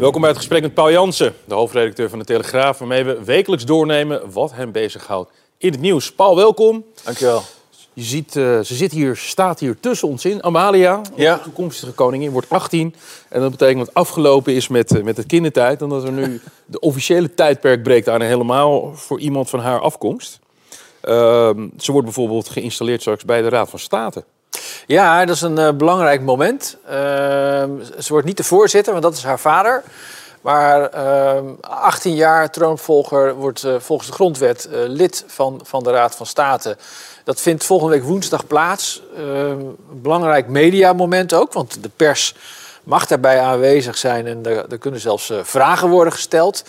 Welkom bij het gesprek met Paul Jansen, de hoofdredacteur van de Telegraaf, waarmee we wekelijks doornemen wat hem bezighoudt in het nieuws. Paul, welkom. Dankjewel. Je ziet, uh, ze zit hier, staat hier tussen ons in. Amalia, ja. de toekomstige koningin, wordt 18. En dat betekent dat het afgelopen is met, uh, met het kindertijd. En dat er nu de officiële tijdperk breekt aan helemaal voor iemand van haar afkomst. Uh, ze wordt bijvoorbeeld geïnstalleerd straks bij de Raad van State. Ja, dat is een uh, belangrijk moment. Uh, ze wordt niet de voorzitter, want dat is haar vader. Maar uh, 18 jaar troonvolger wordt uh, volgens de grondwet lid van, van de Raad van State. Dat vindt volgende week woensdag plaats. een belangrijk mediamoment ook, want de pers mag daarbij aanwezig zijn en er kunnen zelfs vragen worden gesteld.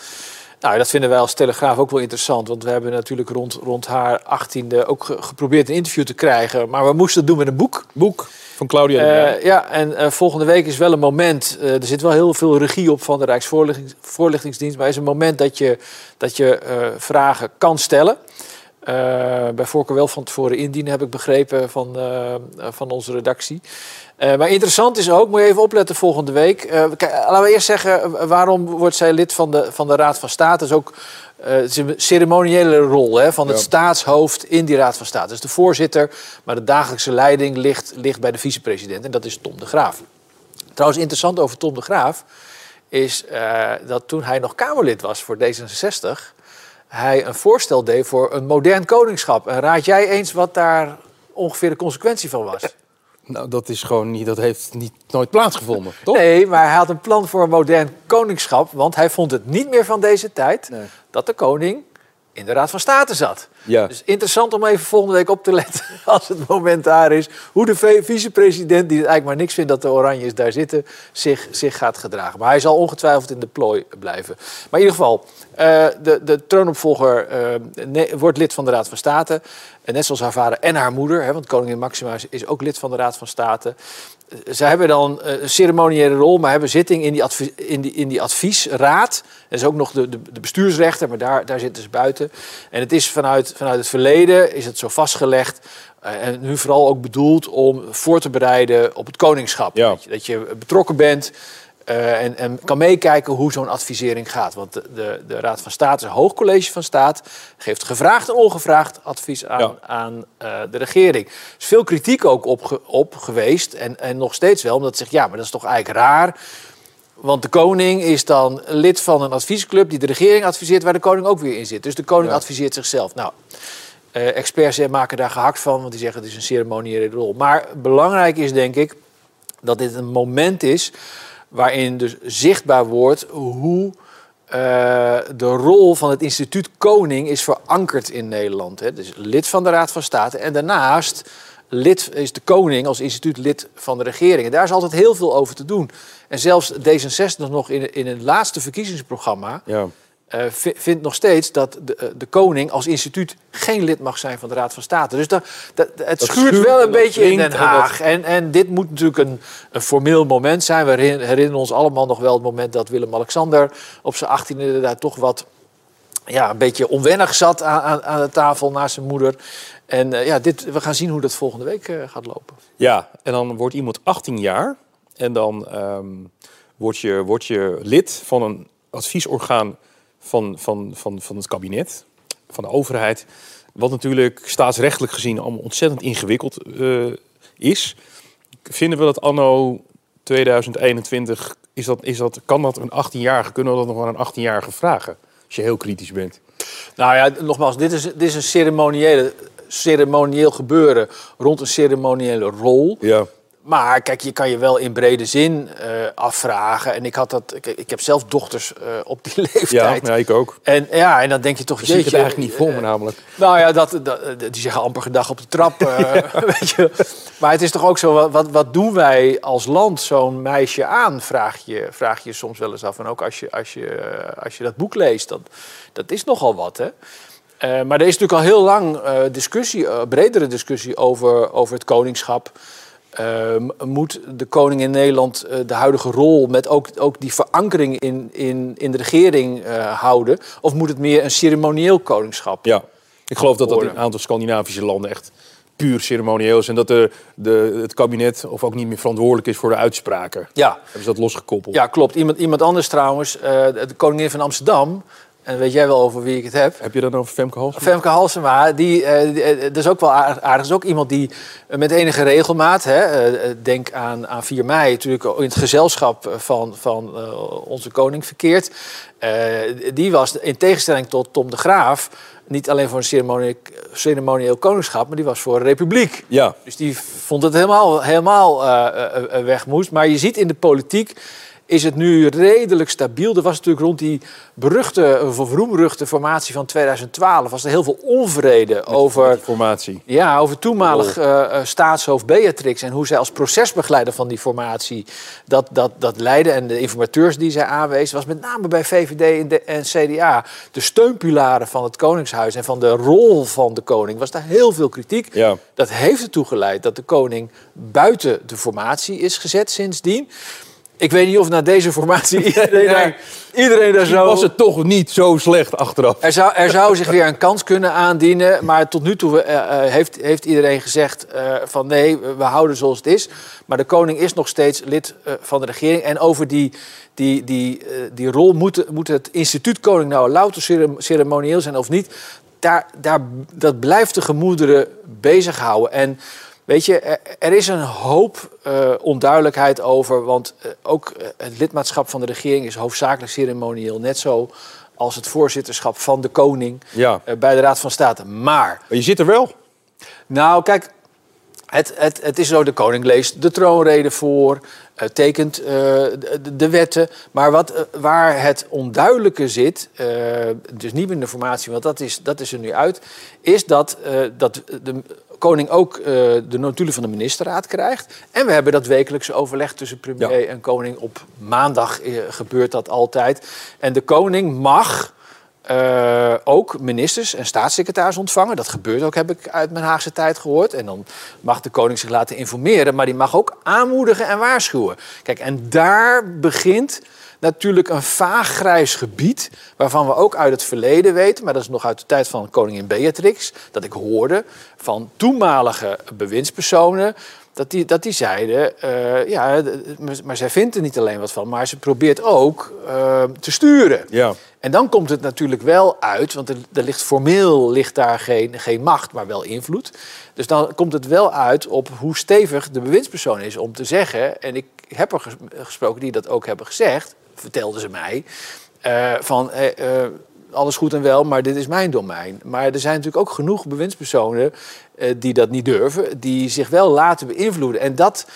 Nou, dat vinden wij als Telegraaf ook wel interessant. Want we hebben natuurlijk rond, rond haar 18e ook ge geprobeerd een interview te krijgen. Maar we moesten het doen met een boek. Boek van Claudia. Uh, ja, en uh, volgende week is wel een moment. Uh, er zit wel heel veel regie op van de Rijksvoorlichtingsdienst. Maar is een moment dat je, dat je vragen kan stellen. Bij voorkeur wel van tevoren indienen, heb ik begrepen van, van onze redactie. Uh, maar interessant is ook, moet je even opletten volgende week. Laten we eerst zeggen, waarom wordt zij lid van de, van de Raad van State? Dat is ook uh, het is een ceremoniële rol hè, van het ja. staatshoofd in die Raad van State. Dat is de voorzitter, maar de dagelijkse leiding ligt, ligt bij de vicepresident. En dat is Tom de Graaf. Trouwens, interessant over Tom de Graaf is dat toen hij nog Kamerlid was voor D66... hij een voorstel deed voor een modern koningschap. En raad jij eens wat daar ongeveer de consequentie van was? Nou, dat is gewoon niet, dat heeft niet, nooit plaatsgevonden, toch? Nee, maar hij had een plan voor een modern koningschap, want hij vond het niet meer van deze tijd nee. dat de koning in de Raad van State zat. Ja. Dus interessant om even volgende week op te letten, als het moment daar is, hoe de vicepresident, die eigenlijk maar niks vindt dat de Oranjes daar zitten, zich, zich gaat gedragen. Maar hij zal ongetwijfeld in de plooi blijven. Maar in ieder geval, uh, de, de troonopvolger ne- wordt lid van de Raad van State. En net zoals haar vader en haar moeder, hè, want koningin Maxima is ook lid van de Raad van State. Zij hebben dan een ceremoniële rol, maar hebben zitting in die, in die, in die adviesraad. Er is ook nog de, de, de, bestuursrechter, maar daar, daar zitten ze buiten. En het is vanuit, vanuit het verleden is het zo vastgelegd. Uh, en nu vooral ook bedoeld om voor te bereiden op het koningschap. Ja. Dat, je, dat je betrokken bent uh, en, en, kan meekijken hoe zo'n advisering gaat. Want de, de, de, Raad van State, het Hoogcollege van Staat, geeft gevraagd en ongevraagd advies aan, ja. aan uh, de regering. Er is veel kritiek ook op, op geweest en, en, nog steeds wel, omdat ze zegt, ja, maar dat is toch eigenlijk raar. Want de koning is dan lid van een adviesclub die de regering adviseert, waar de koning ook weer in zit. Dus de koning ja. adviseert zichzelf. Nou, uh, experts maken daar gehakt van, want die zeggen het is een ceremoniële rol. Maar belangrijk is denk ik dat dit een moment is waarin dus zichtbaar wordt hoe uh, de rol van het instituut Koning is verankerd in Nederland. Hè. Dus lid van de Raad van State en daarnaast lid, is de koning als instituut lid van de regering. En daar is altijd heel veel over te doen. En zelfs D66 nog in, in het laatste verkiezingsprogramma... Ja. Uh, vindt nog steeds dat de, de, koning als instituut geen lid mag zijn van de Raad van State. Dus dat, dat, het dat schuurt, schuurt wel een beetje in Den Haag. En, en dit moet natuurlijk een, een formeel moment zijn. We herinneren ons allemaal nog wel het moment dat Willem-Alexander op zijn 18e daar toch wat ja, een beetje onwennig zat aan, aan, aan de tafel naast zijn moeder. En uh, ja, dit, we gaan zien hoe dat volgende week uh, gaat lopen. Ja, en dan wordt iemand 18 jaar en dan um, word, je, word je lid van een adviesorgaan van, van, van, van het kabinet, van de overheid. Wat natuurlijk staatsrechtelijk gezien allemaal ontzettend ingewikkeld uh, is. Vinden we dat anno 2021, is dat, is dat, kan dat een 18-jarige, kunnen we dat nog wel een 18-jarige vragen? Als je heel kritisch bent. Nou ja, nogmaals, dit is, dit is een ceremoniële, ceremonieel gebeuren rond een ceremoniële rol. Ja. Maar kijk, je kan je wel in brede zin eh, afvragen. En ik, had dat, ik, ik heb zelf dochters eh, op die leeftijd. ja, ik ook. En ja, en dan denk je toch, Ik zie het eigenlijk niet voor me eh, namelijk. nou ja, dat, dat, die zeggen amper gedag op de trap. weet je. Maar het is toch ook zo, wat- wat, doen wij als land zo'n meisje aan? Vraag je, vraag je soms wel eens af. En ook als je, als je, als je dat boek leest, dat, dat is nogal wat. Hè? Maar er is natuurlijk al heel lang eh, discussie, bredere discussie over, over het koningschap. Eh, m- moet de koning in Nederland eh, de huidige rol met ook, ook die verankering in, in, in de regering eh, houden? Of moet het meer een ceremonieel koningschap Ja, ik geloof dat dat in een aantal Scandinavische landen echt puur ceremonieel is. En dat de, de, het kabinet of ook niet meer verantwoordelijk is voor de uitspraken. Ja, Hebben ze dat losgekoppeld? ja klopt. Iemand, iemand anders trouwens, eh, de koningin van Amsterdam. En weet jij wel over wie ik het heb? Heb je dat over Femke Halsema? Femke Halsema, die, eh, die, eh, dat is ook wel aardig. is ook iemand die eh, met enige regelmaat, hè, denk aan, aan 4 mei, natuurlijk in het gezelschap van, van onze koning verkeert. Die was in tegenstelling tot Tom de Graaf niet alleen voor een ceremonieel, ceremonieel koningschap, maar die was voor een republiek. Ja, Dus die vond het helemaal, helemaal weg moest. Maar je ziet in de politiek is het nu redelijk stabiel. Er was natuurlijk rond die beruchte, of roemruchte formatie van 2012... was er heel veel onvrede over... formatie. Ja, over toenmalig eh, eh, staatshoofd Beatrix en hoe zij als procesbegeleider van die formatie dat, dat, dat leidde en de informateurs die zij aanwees, was met name bij VVD en, de, en CDA de steunpilaren van het Koningshuis en van de rol van de koning. Was daar heel veel kritiek. Ja. Dat heeft ertoe geleid dat de koning buiten de formatie is gezet sindsdien. Ik weet niet of na deze formatie iedereen, daar, iedereen daar zo... Was het toch niet zo slecht achteraf? Er zou, er zou zich weer een kans kunnen aandienen. Maar tot nu toe eh, eh, heeft, heeft iedereen gezegd eh, van nee, we houden zoals het is. Maar de koning is nog steeds lid van de regering. En over die, die, die, die rol moet, moet het instituut koning nou louter cere- ceremonieel zijn of niet. Daar, daar, dat blijft de gemoederen bezighouden. En weet je, er, is een hoop eh, onduidelijkheid over. Want eh, ook eh, het lidmaatschap van de regering is hoofdzakelijk ceremonieel. Net zo als het voorzitterschap van de koning Ja, bij de Raad van State. Maar maar je zit er wel. nou, kijk, het, het, het is zo, de koning leest de troonrede voor, tekent de, de wetten. Maar wat, waar het onduidelijke zit, dus niet in de formatie, want dat is, dat is er nu uit... is dat, dat de koning ook eh, de notulen van de ministerraad krijgt. En we hebben dat wekelijkse overleg tussen premier Ja. en koning. Op maandag eh, gebeurt dat altijd. En de koning mag... Eh, ook ministers en staatssecretaris ontvangen. Dat gebeurt ook, heb ik uit mijn Haagse tijd gehoord. En dan mag de koning zich laten informeren, maar die mag ook aanmoedigen en waarschuwen. Kijk, en daar begint natuurlijk een vaag grijs gebied, waarvan we ook uit het verleden weten, maar dat is nog uit de tijd van koningin Beatrix, dat ik hoorde van toenmalige bewindspersonen. Dat die, dat die zeiden, eh, ja, maar- zij vindt er niet alleen wat van, maar ze probeert ook eh, te sturen. Ja. En dan komt het natuurlijk wel uit, want er, er ligt formeel ligt daar geen, geen macht, maar wel invloed. Dus dan komt het wel uit op hoe stevig de bewindspersoon is om te zeggen, en ik heb er ges- gesproken die dat ook hebben gezegd, vertelden ze mij, eh, van eh, eh, alles goed en wel, maar dit is mijn domein. Maar er zijn natuurlijk ook genoeg bewindspersonen die dat niet durven, die zich wel laten beïnvloeden. En dat,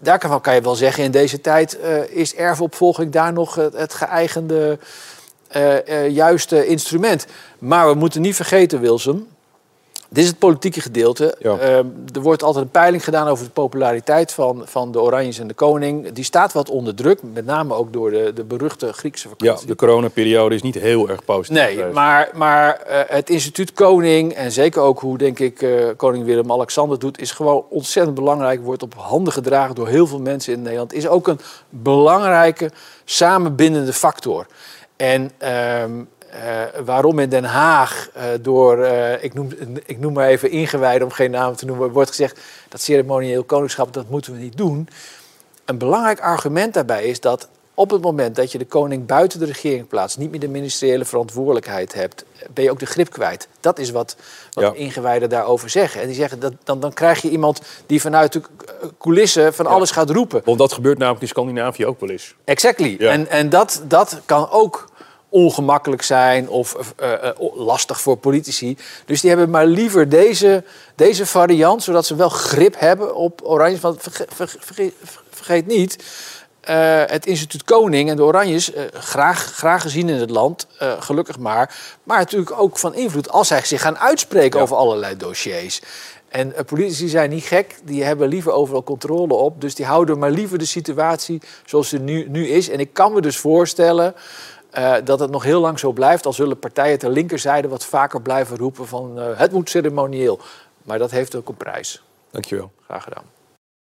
daar kan, je wel zeggen, in deze tijd is erfopvolging daar nog het, het geëigende juiste instrument. Maar we moeten niet vergeten, Wilson. Dit is het politieke gedeelte. Ja. Eh, er wordt altijd een peiling gedaan over de populariteit van, van de Oranjes en de Koning. Die staat wat onder druk, met name ook door de, de beruchte Griekse ja, vakantie. de coronaperiode is niet heel erg positief. Nee, geweest. maar, maar eh, het instituut Koning en zeker ook hoe, denk ik, eh, koning Willem-Alexander doet, is gewoon ontzettend belangrijk. Wordt op handen gedragen door heel veel mensen in Nederland. Is ook een belangrijke samenbindende factor. En eh, waarom in Den Haag eh, door, eh, ik, noem, ik noem maar even ingewijden om geen naam te noemen, wordt gezegd dat ceremonieel koningschap, dat moeten we niet doen. Een belangrijk argument daarbij is dat op het moment dat je de koning buiten de regering plaatst, niet meer de ministeriële verantwoordelijkheid hebt, ben je ook de grip kwijt. Dat is wat, wat Ja. ingewijden daarover zeggen. En die zeggen dat dan, dan krijg je iemand die vanuit de coulissen van alles gaat roepen. Want dat gebeurt namelijk in Scandinavië ook wel eens. Exactly. Ja. En, en dat, dat kan ook ongemakkelijk zijn of uh, uh, lastig voor politici. Dus die hebben maar liever deze, deze variant, zodat ze wel grip hebben op Oranje. Want vergeet, niet, uh, het instituut Koning en de Oranjes, uh, graag, graag gezien in het land, uh, gelukkig maar. Maar natuurlijk ook van invloed als zij zich gaan uitspreken ja. over allerlei dossiers. En politici zijn niet gek, die hebben liever overal controle op. Dus die houden maar liever de situatie zoals ze nu, nu is. En ik kan me dus voorstellen dat het nog heel lang zo blijft. Al zullen partijen ter linkerzijde wat vaker blijven roepen van het moet ceremonieel. Maar dat heeft ook een prijs. Dankjewel. Graag gedaan.